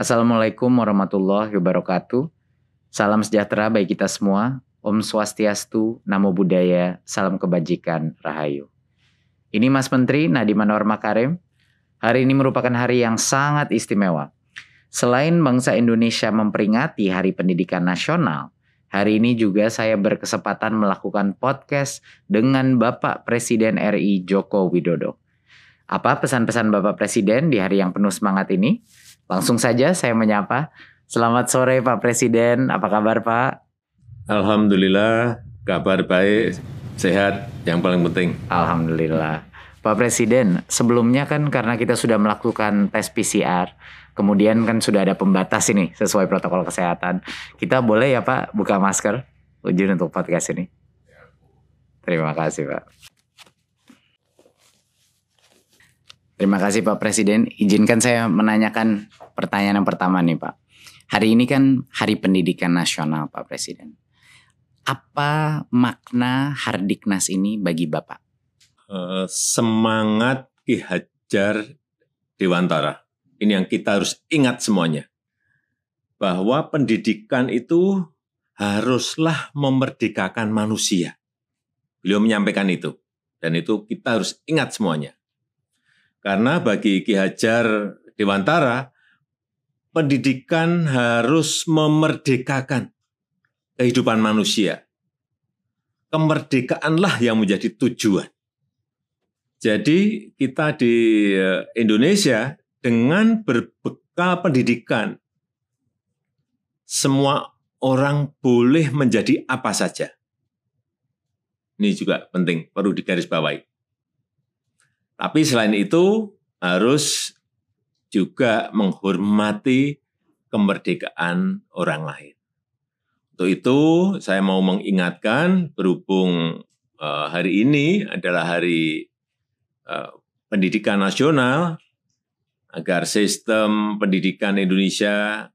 Assalamualaikum warahmatullahi wabarakatuh. Salam sejahtera bagi kita semua. Om Swastiastu, Namo Buddhaya, Salam Kebajikan, Rahayu. Ini Mas Menteri Nadiem Anwar Makarim. Hari ini merupakan hari yang sangat istimewa. Selain bangsa Indonesia memperingati Hari Pendidikan Nasional, hari ini juga saya berkesempatan melakukan podcast dengan Bapak Presiden RI Joko Widodo. Apa pesan-pesan Bapak Presiden di hari yang penuh semangat ini? Langsung saja saya menyapa. Selamat sore Pak Presiden, apa kabar Pak? Alhamdulillah, kabar baik, sehat, yang paling penting. Alhamdulillah. Pak Presiden, sebelumnya kan karena kita sudah melakukan tes PCR, kemudian kan sudah ada pembatas ini sesuai protokol kesehatan. Kita boleh ya Pak buka masker? Ujian untuk podcast ini. Terima kasih Pak. Terima kasih Pak Presiden. Izinkan saya menanyakan pertanyaan yang pertama nih Pak. Hari ini kan Hari Pendidikan Nasional Pak Presiden apa makna Hardiknas ini bagi Bapak? Uh, semangat Ki Hajar Dewantara. Ini yang kita harus ingat semuanya. Bahwa pendidikan itu haruslah memerdekakan manusia. Beliau menyampaikan itu. Dan itu kita harus ingat semuanya. Karena bagi Ki Hajar Dewantara, pendidikan harus memerdekakan kehidupan manusia. Kemerdekaanlah yang menjadi tujuan. Jadi kita di eh, Indonesia dengan berbekal pendidikan, semua orang boleh menjadi apa saja. Ini juga penting, perlu digarisbawahi. Tapi selain itu harus juga menghormati kemerdekaan orang lain. Untuk itu saya mau mengingatkan berhubung uh, hari ini adalah hari uh, pendidikan nasional agar sistem pendidikan Indonesia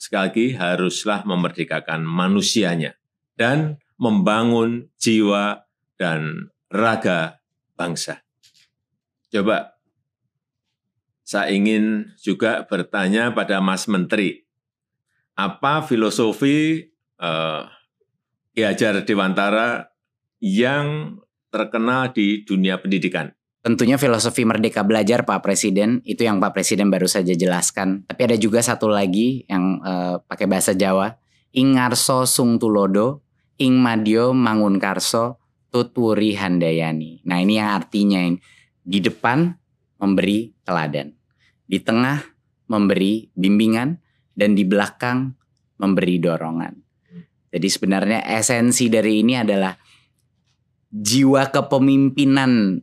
sekali lagi haruslah memerdekakan manusianya dan membangun jiwa dan raga bangsa. Coba saya ingin juga bertanya pada Mas Menteri, apa filosofi uh, Ki Dewantara yang terkenal di dunia pendidikan? Tentunya filosofi merdeka belajar Pak Presiden itu yang Pak Presiden baru saja jelaskan. Tapi ada juga satu lagi yang uh, pakai bahasa Jawa, Ingarso sung tulodo, ing mangun karso, tutwuri handayani. Nah ini yang artinya yang di depan memberi teladan, di tengah memberi bimbingan, dan di belakang memberi dorongan. Jadi sebenarnya esensi dari ini adalah jiwa kepemimpinan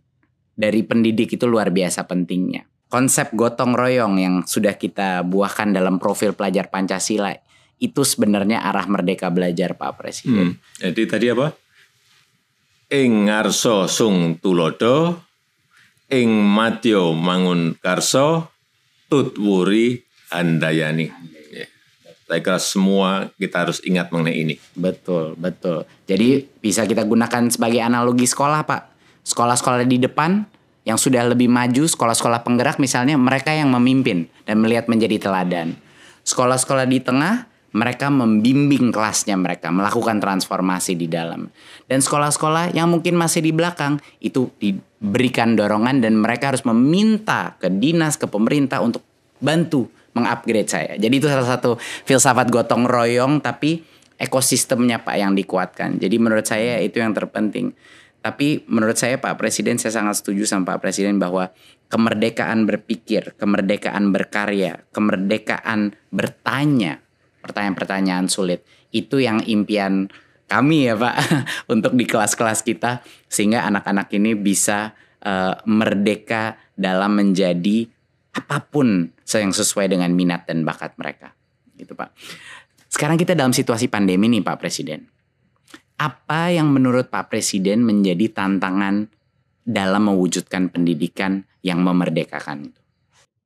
dari pendidik itu luar biasa pentingnya. Konsep gotong royong yang sudah kita buahkan dalam profil pelajar Pancasila itu sebenarnya arah merdeka belajar Pak Presiden. Hmm, jadi tadi apa? Ing ngarso sung tulodo, ing matyo mangun karso, tutwuri andayani. Saya kira semua kita harus ingat mengenai ini. Betul, betul. Jadi bisa kita gunakan sebagai analogi sekolah, Pak. Sekolah-sekolah di depan yang sudah lebih maju, sekolah-sekolah penggerak misalnya, mereka yang memimpin dan melihat menjadi teladan. Sekolah-sekolah di tengah, mereka membimbing kelasnya mereka, melakukan transformasi di dalam. Dan sekolah-sekolah yang mungkin masih di belakang, itu diberikan dorongan dan mereka harus meminta ke dinas, ke pemerintah untuk bantu mengupgrade saya. Jadi itu salah satu filsafat gotong royong tapi ekosistemnya Pak yang dikuatkan. Jadi menurut saya itu yang terpenting. Tapi menurut saya Pak Presiden saya sangat setuju sama Pak Presiden bahwa kemerdekaan berpikir, kemerdekaan berkarya, kemerdekaan bertanya, pertanyaan-pertanyaan sulit itu yang impian kami ya Pak untuk di kelas-kelas kita sehingga anak-anak ini bisa uh, merdeka dalam menjadi apa pun yang sesuai dengan minat dan bakat mereka. Gitu Pak. Sekarang kita dalam situasi pandemi nih Pak Presiden. Apa yang menurut Pak Presiden menjadi tantangan dalam mewujudkan pendidikan yang memerdekakan itu?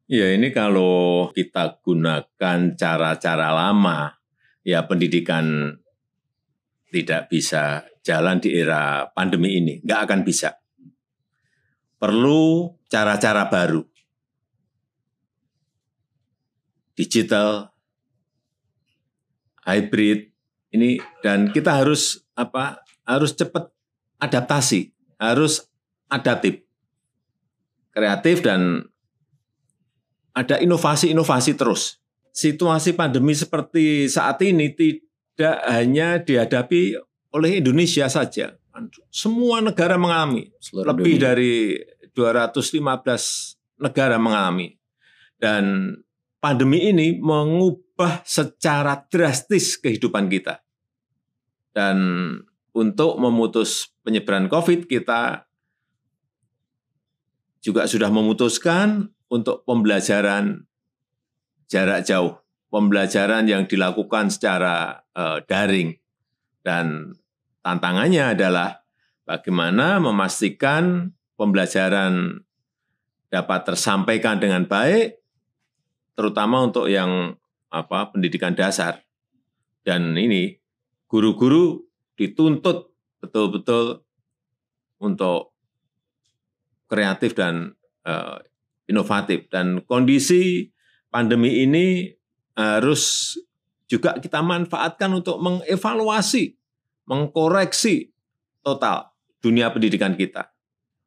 Ya ini kalau kita gunakan cara-cara lama, ya pendidikan tidak bisa jalan di era pandemi ini, nggak akan bisa. Perlu cara-cara baru digital, hybrid ini dan kita harus apa? Harus cepat adaptasi, harus adaptif, kreatif dan ada inovasi-inovasi terus. Situasi pandemi seperti saat ini tidak hanya dihadapi oleh Indonesia saja. Semua negara mengalami. Seluruh Lebih dunia. dari 215 negara mengalami. Dan pandemi ini mengubah secara drastis kehidupan kita. Dan untuk memutus penyebaran COVID, kita juga sudah memutuskan untuk pembelajaran jarak jauh, pembelajaran yang dilakukan secara eh, daring. Dan tantangannya adalah bagaimana memastikan pembelajaran dapat tersampaikan dengan baik, terutama untuk yang apa pendidikan dasar. Dan ini guru-guru dituntut betul-betul untuk kreatif dan eh, inovatif. Dan kondisi pandemi ini harus juga kita manfaatkan untuk mengevaluasi, mengkoreksi total dunia pendidikan kita.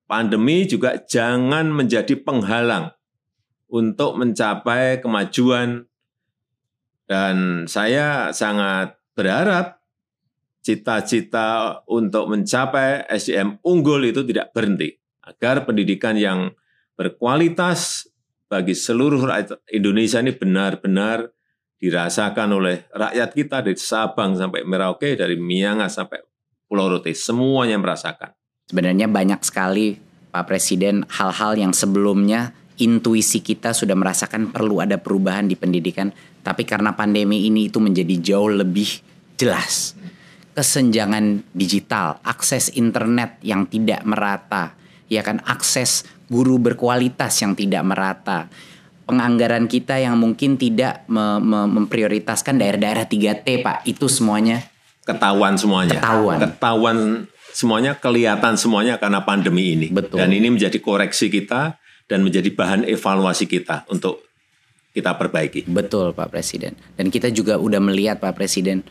Pandemi juga jangan menjadi penghalang untuk mencapai kemajuan dan saya sangat berharap cita-cita untuk mencapai SDM unggul itu tidak berhenti agar pendidikan yang berkualitas bagi seluruh rakyat Indonesia ini benar-benar dirasakan oleh rakyat kita dari Sabang sampai Merauke, dari Miangas sampai Pulau Rote, semuanya merasakan. Sebenarnya banyak sekali Pak Presiden hal-hal yang sebelumnya intuisi kita sudah merasakan perlu ada perubahan di pendidikan, tapi karena pandemi ini itu menjadi jauh lebih jelas. Kesenjangan digital, akses internet yang tidak merata, ya kan akses guru berkualitas yang tidak merata. Penganggaran kita yang mungkin tidak me- me- memprioritaskan daerah-daerah 3T, Pak. Itu semuanya Ketahuan semuanya. Ketahuan. Ketahuan semuanya, kelihatan semuanya karena pandemi ini. Betul. Dan ini menjadi koreksi kita dan menjadi bahan evaluasi kita untuk kita perbaiki. Betul Pak Presiden. Dan kita juga udah melihat Pak Presiden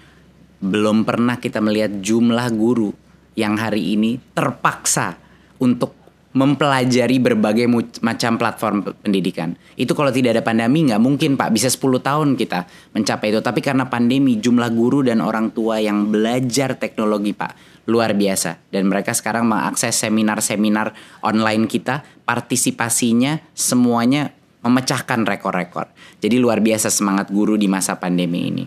belum pernah kita melihat jumlah guru yang hari ini terpaksa untuk mempelajari berbagai macam platform pe- pendidikan. Itu kalau tidak ada pandemi nggak mungkin Pak, bisa 10 tahun kita mencapai itu. Tapi karena pandemi jumlah guru dan orang tua yang belajar teknologi Pak luar biasa. Dan mereka sekarang mengakses seminar-seminar online kita, partisipasinya semuanya memecahkan rekor-rekor. Jadi luar biasa semangat guru di masa pandemi ini.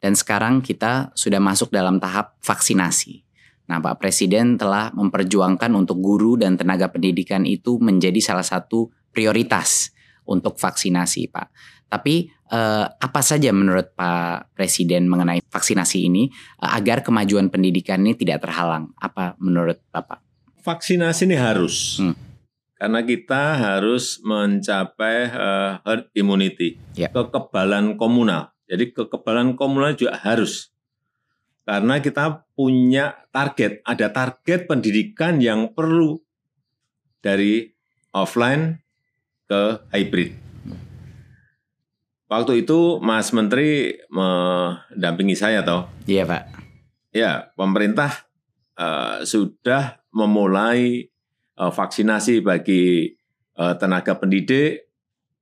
Dan sekarang kita sudah masuk dalam tahap vaksinasi. Nah, Pak Presiden telah memperjuangkan untuk guru dan tenaga pendidikan itu menjadi salah satu prioritas untuk vaksinasi, Pak. Tapi eh, apa saja menurut Pak Presiden mengenai vaksinasi ini eh, agar kemajuan pendidikan ini tidak terhalang? Apa menurut Bapak? Vaksinasi ini harus. Hmm. Karena kita harus mencapai eh, herd immunity, Ya. kekebalan komunal. Jadi kekebalan komunal juga harus. Karena kita punya target, ada target pendidikan yang perlu dari offline ke hybrid. Waktu itu Mas Menteri mendampingi saya toh. Iya, Pak. Ya, pemerintah eh, sudah memulai eh, vaksinasi bagi eh, tenaga pendidik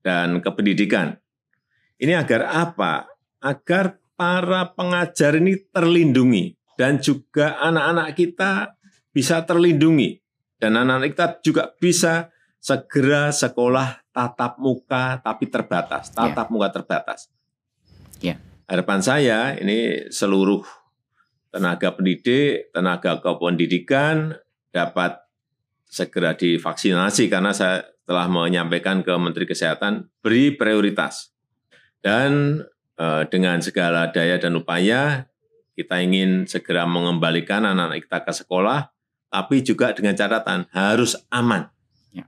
dan kependidikan. Ini agar apa? Agar para pengajar ini terlindungi dan juga anak-anak kita bisa terlindungi dan anak-anak kita juga bisa segera sekolah tatap muka tapi terbatas, tatap muka terbatas. Ya. Harapan saya ini seluruh tenaga pendidik, tenaga kependidikan dapat segera divaksinasi karena saya telah menyampaikan ke Menteri Kesehatan beri prioritas. Dan dengan segala daya dan upaya kita ingin segera mengembalikan anak-anak kita ke sekolah, tapi juga dengan catatan harus aman Ya.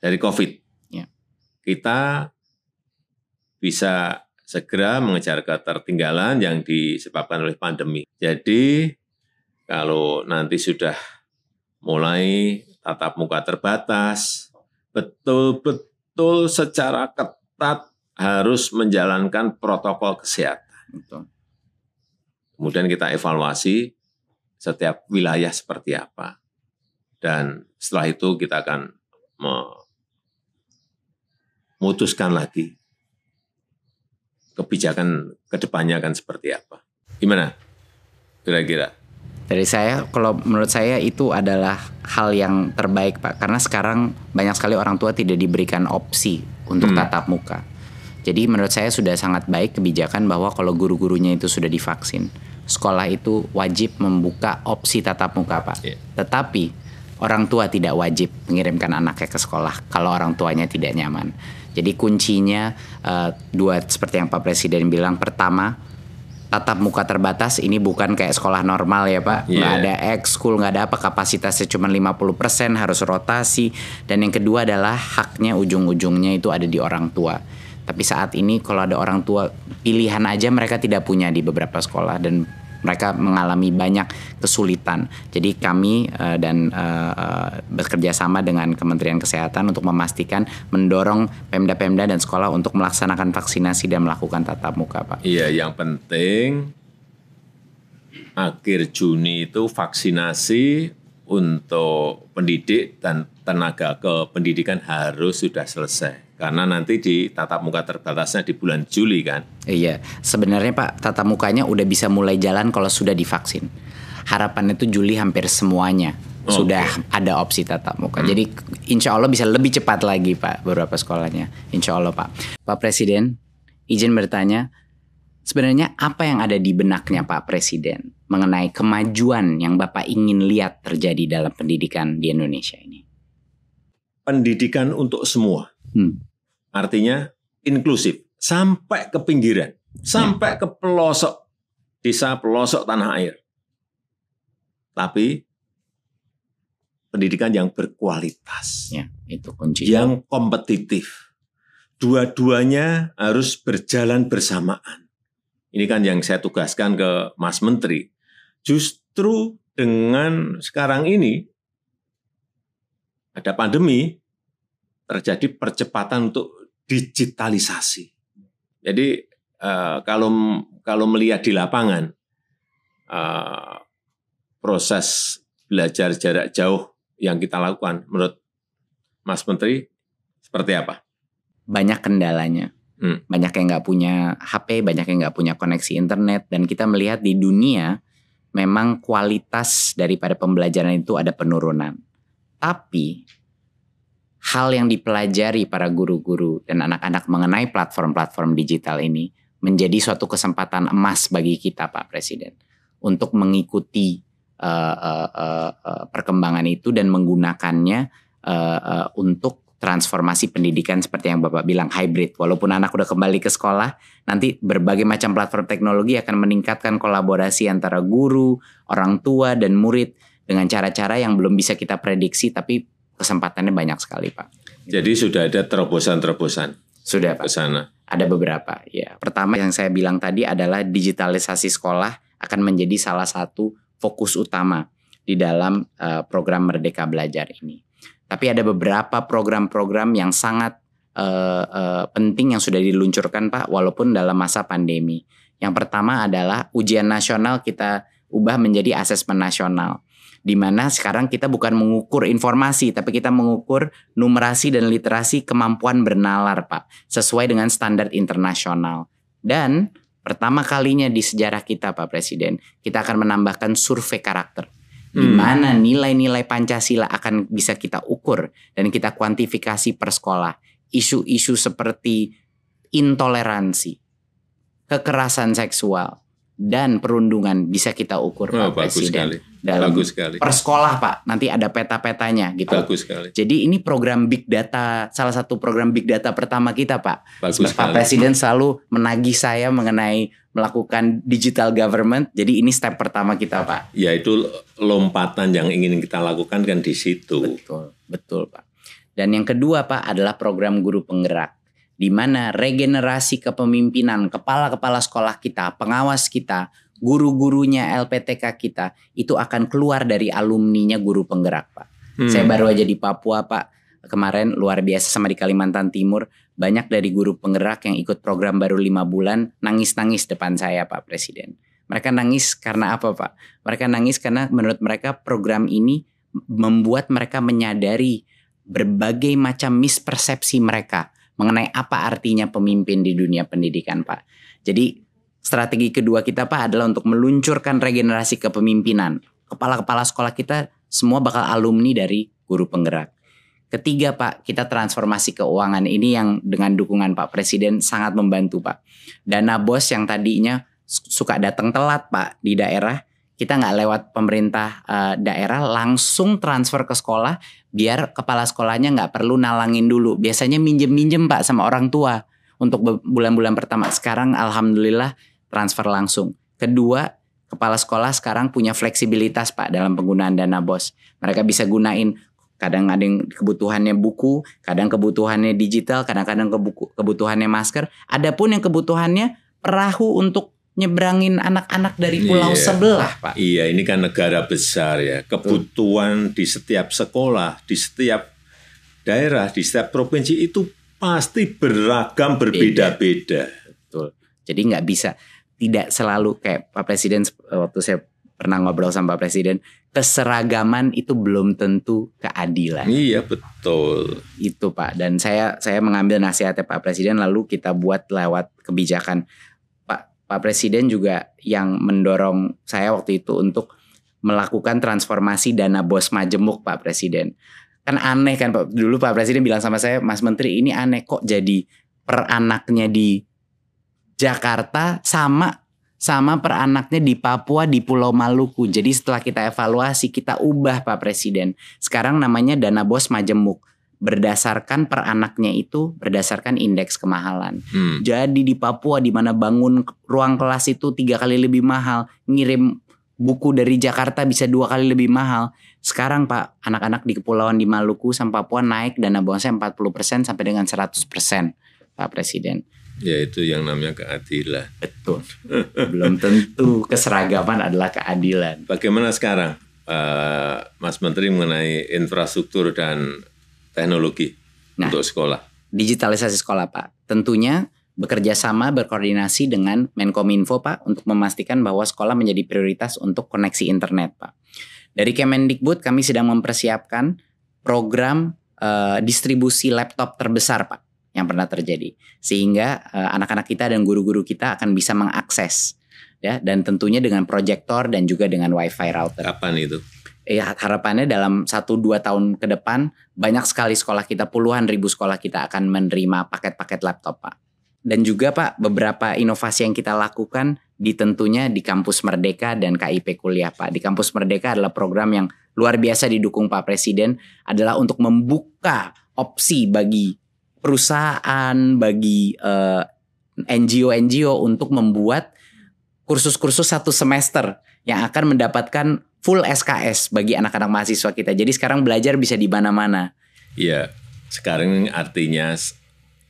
dari COVID. Ya. Kita bisa segera mengejar ketertinggalan yang disebabkan oleh pandemi. Jadi kalau nanti sudah mulai tatap muka terbatas, betul-betul secara ketat harus menjalankan protokol kesehatan. Betul. Kemudian kita evaluasi setiap wilayah seperti apa. Dan setelah itu kita akan memutuskan lagi kebijakan ke depannya akan seperti apa. Gimana kira-kira? Dari saya, kalau menurut saya itu adalah hal yang terbaik Pak. Karena sekarang banyak sekali orang tua tidak diberikan opsi untuk hmm. tatap muka. Jadi menurut saya sudah sangat baik kebijakan bahwa kalau guru-gurunya itu sudah divaksin, sekolah itu wajib membuka opsi tatap muka Pak. Yeah. Tetapi orang tua tidak wajib mengirimkan anaknya ke sekolah kalau orang tuanya tidak nyaman. Jadi kuncinya uh, dua seperti yang Pak Presiden bilang. Pertama, tatap muka terbatas ini bukan kayak sekolah normal ya Pak. Yeah. Nggak ada ekskul, nggak ada apa kapasitasnya cuma 50% harus rotasi. Dan yang kedua adalah haknya ujung-ujungnya itu ada di orang tua. Tapi saat ini kalau ada orang tua pilihan aja mereka tidak punya di beberapa sekolah dan mereka mengalami banyak kesulitan. Jadi kami uh, dan uh, bekerja sama dengan Kementerian Kesehatan untuk memastikan mendorong Pemda-pemda dan sekolah untuk melaksanakan vaksinasi dan melakukan tatap muka, Pak. Iya, yang penting akhir Juni itu vaksinasi untuk pendidik dan tenaga kependidikan harus sudah selesai. Karena nanti di tatap muka terbatasnya di bulan Juli kan. Iya, sebenarnya Pak tatap mukanya udah bisa mulai jalan kalau sudah divaksin. Harapannya itu Juli hampir semuanya okay. sudah ada opsi tatap muka. Hmm. Jadi insya Allah bisa lebih cepat lagi Pak beberapa sekolahnya. Insya Allah Pak. Pak Presiden, izin bertanya, sebenarnya apa yang ada di benaknya Pak Presiden mengenai kemajuan yang Bapak ingin lihat terjadi dalam pendidikan di Indonesia ini? Pendidikan untuk semua. Hmm. Artinya inklusif sampai ke pinggiran, sampai ke pelosok desa, pelosok tanah air. Tapi pendidikan yang berkualitas. Ya, itu kunci. Yang kompetitif. Dua-duanya harus berjalan bersamaan. Ini kan yang saya tugaskan ke Mas Menteri. Justru dengan sekarang ini ada pandemi, terjadi percepatan untuk digitalisasi. Jadi uh, kalau kalau melihat di lapangan uh, proses belajar jarak jauh yang kita lakukan, menurut Mas Menteri seperti apa? Banyak kendalanya. Hmm. Banyak yang nggak punya HP, banyak yang nggak punya koneksi internet, dan kita melihat di dunia memang kualitas daripada pembelajaran itu ada penurunan. Tapi hal yang dipelajari para guru-guru dan anak-anak mengenai platform-platform digital ini menjadi suatu kesempatan emas bagi kita, Pak Presiden, untuk mengikuti uh, uh, uh, perkembangan itu dan menggunakannya uh, uh, untuk transformasi pendidikan seperti yang Bapak bilang hybrid. Walaupun anak udah kembali ke sekolah, nanti berbagai macam platform teknologi akan meningkatkan kolaborasi antara guru, orang tua, dan murid dengan cara-cara yang belum bisa kita prediksi tapi kesempatannya banyak sekali Pak. Jadi sudah ada terobosan-terobosan? Sudah Pak. Ke sana? Ada beberapa ya. Pertama yang saya bilang tadi adalah digitalisasi sekolah akan menjadi salah satu fokus utama di dalam uh, program Merdeka Belajar ini. Tapi ada beberapa program-program yang sangat uh, uh, penting yang sudah diluncurkan Pak walaupun dalam masa pandemi. Yang pertama adalah ujian nasional kita ubah menjadi asesmen nasional di mana sekarang kita bukan mengukur informasi tapi kita mengukur numerasi dan literasi kemampuan bernalar Pak sesuai dengan standar internasional. Dan pertama kalinya di sejarah kita Pak Presiden kita akan menambahkan survei karakter. Di hmm. mana nilai-nilai Pancasila akan bisa kita ukur dan kita kuantifikasi per sekolah. Isu-isu seperti intoleransi kekerasan seksual dan perundungan bisa kita ukur oh, Pak bagus Presiden. Sekali. Dalam bagus sekali. Per sekolah Pak, nanti ada peta-petanya gitu. Bagus sekali. Jadi ini program big data, salah satu program big data pertama kita Pak. Bagus Pak sekali. Presiden selalu menagih saya mengenai melakukan digital government. Jadi ini step pertama kita Pak. Ya itu lompatan yang ingin kita lakukan kan di situ. Betul, betul Pak. Dan yang kedua Pak adalah program guru penggerak di mana regenerasi kepemimpinan kepala-kepala sekolah kita, pengawas kita, guru-gurunya LPTK kita itu akan keluar dari alumninya guru penggerak, Pak. Hmm. Saya baru aja di Papua, Pak. kemarin luar biasa sama di Kalimantan Timur banyak dari guru penggerak yang ikut program baru lima bulan nangis-nangis depan saya Pak Presiden. Mereka nangis karena apa Pak? Mereka nangis karena menurut mereka program ini membuat mereka menyadari berbagai macam mispersepsi mereka mengenai apa artinya pemimpin di dunia pendidikan Pak. Jadi strategi kedua kita Pak adalah untuk meluncurkan regenerasi kepemimpinan. Kepala-kepala sekolah kita semua bakal alumni dari guru penggerak. Ketiga Pak, kita transformasi keuangan ini yang dengan dukungan Pak Presiden sangat membantu Pak. Dana bos yang tadinya suka datang telat Pak di daerah, kita nggak lewat pemerintah uh, daerah langsung transfer ke sekolah biar kepala sekolahnya nggak perlu nalangin dulu. Biasanya minjem-minjem Pak sama orang tua untuk bulan-bulan pertama. Sekarang alhamdulillah transfer langsung. Kedua, kepala sekolah sekarang punya fleksibilitas Pak dalam penggunaan dana BOS. Mereka bisa gunain kadang ada yang kebutuhannya buku, kadang kebutuhannya digital, kadang-kadang kebutuhannya masker. Adapun yang kebutuhannya perahu untuk nyebrangin anak-anak dari pulau iya, sebelah, Pak. Iya, ini kan negara besar ya. Kebutuhan Betul. di setiap sekolah, di setiap daerah, di setiap provinsi itu pasti beragam, berbeda-beda. Betul. Jadi nggak bisa tidak selalu kayak Pak Presiden waktu saya pernah ngobrol sama Pak Presiden, keseragaman itu belum tentu keadilan. Iya betul. Itu Pak. Dan saya saya mengambil nasihatnya Pak Presiden lalu kita buat lewat kebijakan Pak Presiden juga yang mendorong saya waktu itu untuk melakukan transformasi dana bos majemuk Pak Presiden. Kan aneh kan Pak. Dulu Pak Presiden bilang sama saya, Mas Menteri ini aneh kok jadi per anaknya di Jakarta sama sama per anaknya di Papua di Pulau Maluku. Jadi setelah kita evaluasi kita ubah Pak Presiden. Sekarang namanya dana bos majemuk berdasarkan per anaknya itu berdasarkan indeks kemahalan. Hmm. Jadi di Papua di mana bangun ruang kelas itu tiga kali lebih mahal, ngirim buku dari Jakarta bisa dua kali lebih mahal. Sekarang Pak, anak-anak di kepulauan di Maluku sama Papua naik dana bosnya 40% sampai dengan 100% Pak Presiden. Ya itu yang namanya keadilan. Betul. Belum tentu keseragaman adalah keadilan. Bagaimana sekarang Pak Mas Menteri mengenai infrastruktur dan teknologi nah, untuk sekolah? Digitalisasi sekolah Pak. Tentunya bekerja sama berkoordinasi dengan Menkominfo Pak untuk memastikan bahwa sekolah menjadi prioritas untuk koneksi internet Pak. Dari Kemendikbud kami sedang mempersiapkan program uh, distribusi laptop terbesar Pak yang pernah terjadi sehingga eh, anak-anak uh, kita dan guru-guru kita akan bisa mengakses ya dan tentunya dengan proyektor dan juga dengan wifi router. Kapan itu? Ya harapannya dalam 1-2 tahun ke depan banyak sekali sekolah kita puluhan ribu sekolah kita akan menerima paket-paket laptop pak. Dan juga pak beberapa inovasi yang kita lakukan di tentunya di kampus Merdeka dan KIP kuliah pak. Di kampus Merdeka adalah program yang luar biasa didukung Pak Presiden adalah untuk membuka opsi bagi perusahaan, bagi uh, eh, NGO-NGO untuk membuat kursus-kursus satu semester yang akan mendapatkan full SKS bagi anak-anak mahasiswa kita. Jadi sekarang belajar bisa di mana-mana. Iya, sekarang artinya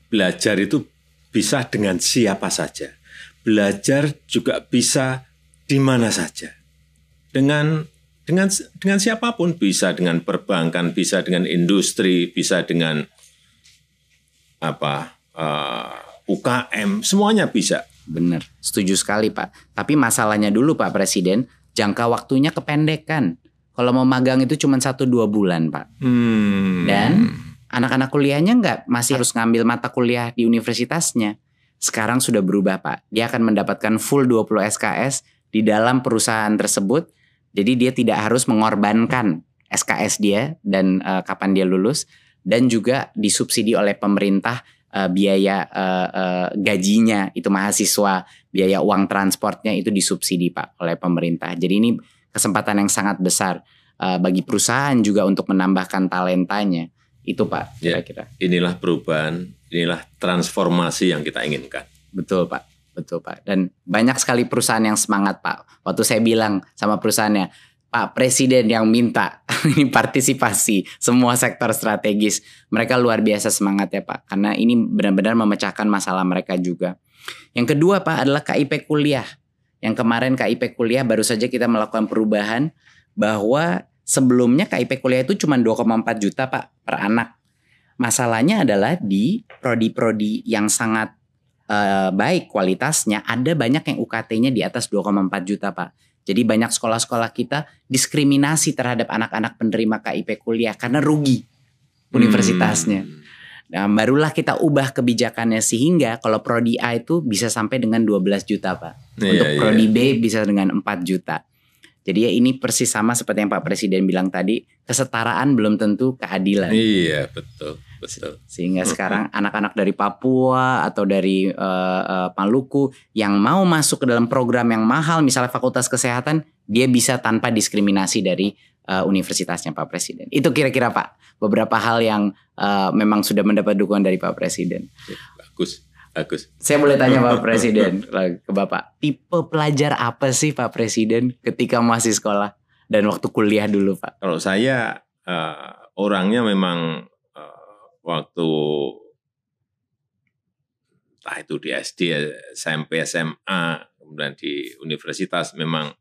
belajar itu bisa dengan siapa saja. Belajar juga bisa di mana saja. Dengan dengan dengan siapa pun bisa dengan perbankan, bisa dengan industri, bisa dengan apa uh, eh, UKM semuanya bisa. Benar, setuju sekali Pak. Tapi masalahnya dulu Pak Presiden, jangka waktunya kependekan. Kalau mau magang itu cuma satu dua bulan Pak. Hmm. Dan anak-anak kuliahnya nggak masih harus ngambil mata kuliah di universitasnya. Sekarang sudah berubah Pak. Dia akan mendapatkan full 20 SKS di dalam perusahaan tersebut. Jadi dia tidak harus mengorbankan SKS dia dan uh, kapan dia lulus dan juga disubsidi oleh pemerintah uh, biaya uh, uh, gajinya itu mahasiswa, biaya uang transportnya itu disubsidi Pak oleh pemerintah. Jadi ini kesempatan yang sangat besar uh, bagi perusahaan juga untuk menambahkan talentanya. Itu Pak ya, kira-kira. Inilah perubahan, inilah transformasi yang kita inginkan. Betul Pak. Betul Pak. Dan banyak sekali perusahaan yang semangat Pak. Waktu saya bilang sama perusahaannya, Pak Presiden yang minta ini partisipasi semua sektor strategis. Mereka luar biasa semangat ya Pak, karena ini benar-benar memecahkan masalah mereka juga. Yang kedua Pak adalah KIP kuliah. Yang kemarin KIP kuliah baru saja kita melakukan perubahan bahwa sebelumnya KIP kuliah itu cuma 2,4 juta Pak per anak. masalahnya adalah di prodi-prodi yang sangat uh, baik kualitasnya ada banyak yang UKT-nya di atas 2,4 juta pak. Jadi banyak sekolah-sekolah kita diskriminasi terhadap anak-anak penerima KIP kuliah karena rugi universitasnya. Hmm. Nah, barulah kita ubah kebijakannya sehingga kalau prodi A itu bisa sampai dengan 12 juta, Pak. Yeah, Untuk prodi yeah. B bisa dengan 4 juta. Jadi ya ini persis sama seperti yang Pak Presiden bilang tadi, kesetaraan belum tentu keadilan. Iya, betul, betul. Sehingga sekarang anak-anak dari Papua atau dari uh, uh, Maluku yang mau masuk ke dalam program yang mahal misalnya Fakultas Kesehatan, dia bisa tanpa diskriminasi dari uh, universitasnya Pak Presiden. Itu kira-kira Pak beberapa hal yang uh, memang sudah mendapat dukungan dari Pak Presiden. Bagus. Bagus. Saya boleh tanya Pak Presiden ke Bapak, tipe pelajar apa sih Pak Presiden ketika masih sekolah dan waktu kuliah dulu Pak? Kalau saya uh, orangnya memang waktu entah itu di SD, SMP, SMA, kemudian di universitas memang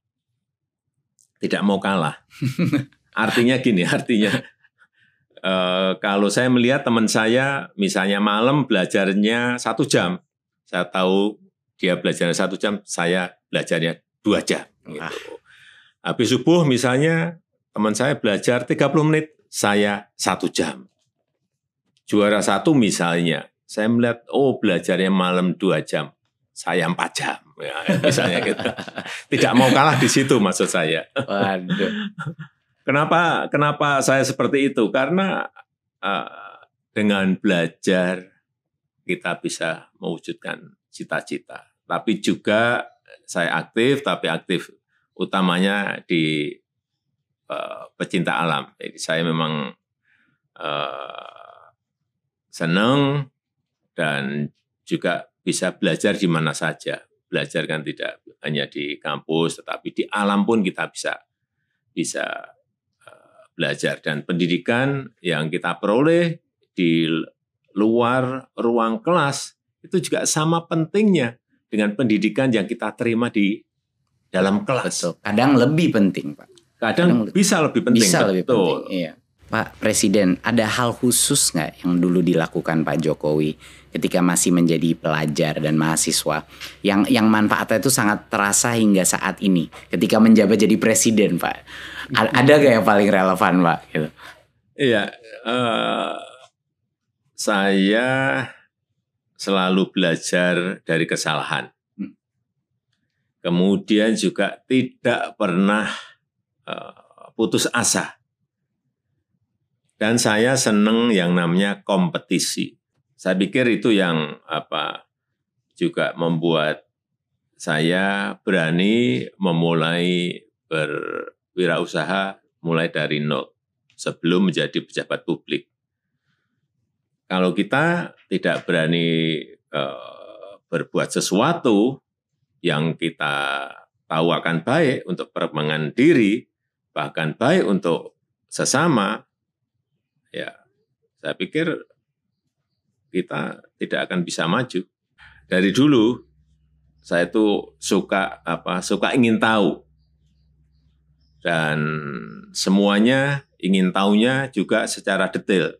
tidak mau kalah. artinya gini, artinya Eh, kalau saya melihat teman saya, misalnya malam belajarnya satu jam, saya tahu dia belajarnya satu jam, saya belajarnya dua jam. Gitu. Habis subuh misalnya teman saya belajar 30 menit, saya satu jam. Juara satu misalnya, saya melihat, oh belajarnya malam dua jam, saya empat jam. Ya, misalnya gitu. Tidak mau kalah di situ maksud saya. Waduh. Kenapa kenapa saya seperti itu? Karena uh, dengan belajar kita bisa mewujudkan cita-cita. Tapi juga saya aktif, tapi aktif utamanya di uh, pecinta alam. Jadi saya memang uh, senang dan juga bisa belajar di mana saja. Belajar kan tidak hanya di kampus, tetapi di alam pun kita bisa bisa belajar dan pendidikan yang kita peroleh di luar ruang kelas itu juga sama pentingnya dengan pendidikan yang kita terima di dalam kelas. Betul. Kadang lebih penting, Pak. Kadang, Kadang bisa lebih penting. Bisa betul. lebih penting. Iya. Pak Presiden, ada hal khusus nggak yang dulu dilakukan Pak Jokowi ketika masih menjadi pelajar dan mahasiswa yang yang manfaatnya itu sangat terasa hingga saat ini ketika menjabat jadi presiden Pak? Ada gak yang paling relevan Pak? Gitu. Iya, uh, saya selalu belajar dari kesalahan. Hmm. Kemudian juga tidak pernah uh, putus asa dan saya senang yang namanya kompetisi. Saya pikir itu yang apa juga membuat saya berani memulai berwirausaha mulai dari nol sebelum menjadi pejabat publik. Kalau kita tidak berani uh, berbuat sesuatu yang kita tahu akan baik untuk perkembangan diri, bahkan baik untuk sesama, ya saya pikir kita tidak akan bisa maju. Dari dulu saya itu suka apa? Suka ingin tahu. Dan semuanya ingin tahunya juga secara detail.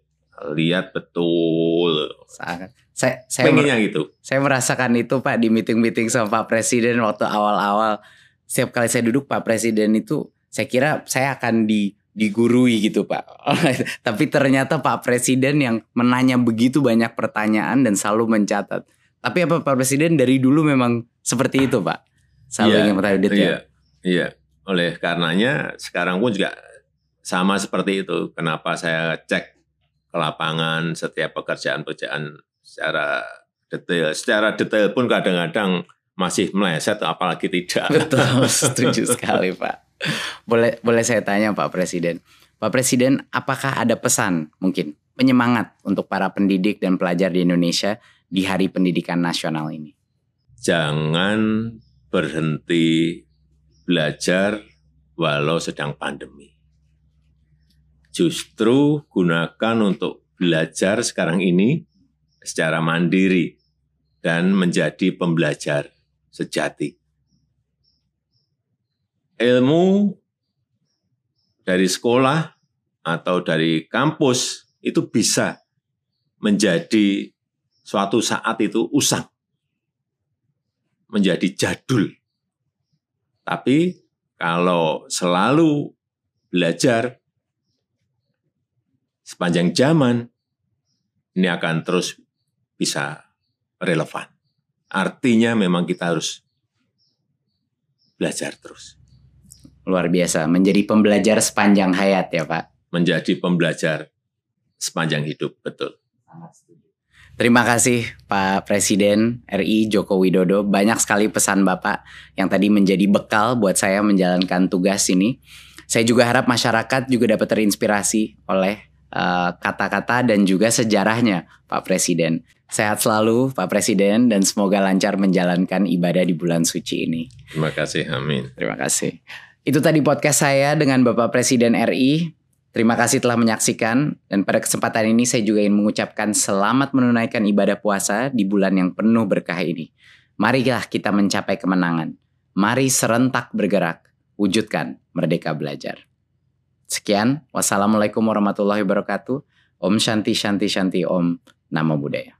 Lihat betul. Sangat. Saya, saya Pengennya gitu. Saya merasakan itu Pak di meeting-meeting sama Pak Presiden waktu awal-awal. Setiap kali saya duduk Pak Presiden itu, saya kira saya akan di digurui gitu Pak. Tapi ternyata Pak Presiden yang menanya begitu banyak pertanyaan dan selalu mencatat. Tapi apa Pak Presiden dari dulu memang seperti itu Pak? Selalu yeah, ingin bertanya detail. Iya, iya. Oleh karenanya sekarang pun juga sama seperti itu. Kenapa saya cek ke lapangan setiap pekerjaan-pekerjaan secara detail. Secara detail pun kadang-kadang masih meleset apalagi tidak. Betul, setuju sekali Pak boleh boleh saya tanya Pak Presiden. Pak Presiden, apakah ada pesan mungkin penyemangat untuk para pendidik dan pelajar di Indonesia di Hari Pendidikan Nasional ini? Jangan berhenti belajar walau sedang pandemi. Justru gunakan untuk belajar sekarang ini secara mandiri dan menjadi pembelajar sejati ilmu dari sekolah atau dari kampus itu bisa menjadi suatu saat itu usang, menjadi jadul. Tapi kalau selalu belajar sepanjang zaman, ini akan terus bisa relevan. Artinya memang kita harus belajar terus. Luar biasa, menjadi pembelajar sepanjang hayat ya Pak. Menjadi pembelajar sepanjang hidup, betul. Terima kasih Pak Presiden RI Joko Widodo. Banyak sekali pesan Bapak yang tadi menjadi bekal buat saya menjalankan tugas ini. Saya juga harap masyarakat juga dapat terinspirasi oleh eh, kata-kata uh, dan juga sejarahnya Pak Presiden. Sehat selalu Pak Presiden dan semoga lancar menjalankan ibadah di bulan suci ini. Terima kasih, amin. Terima kasih. Itu tadi podcast saya dengan Bapak Presiden RI. Terima kasih telah menyaksikan dan pada kesempatan ini saya juga ingin mengucapkan selamat menunaikan ibadah puasa di bulan yang penuh berkah ini. Marilah kita mencapai kemenangan. Mari serentak bergerak, wujudkan merdeka belajar. Sekian, wassalamualaikum warahmatullahi wabarakatuh. Om Shanti Shanti Shanti Om. Namo Buddhaya.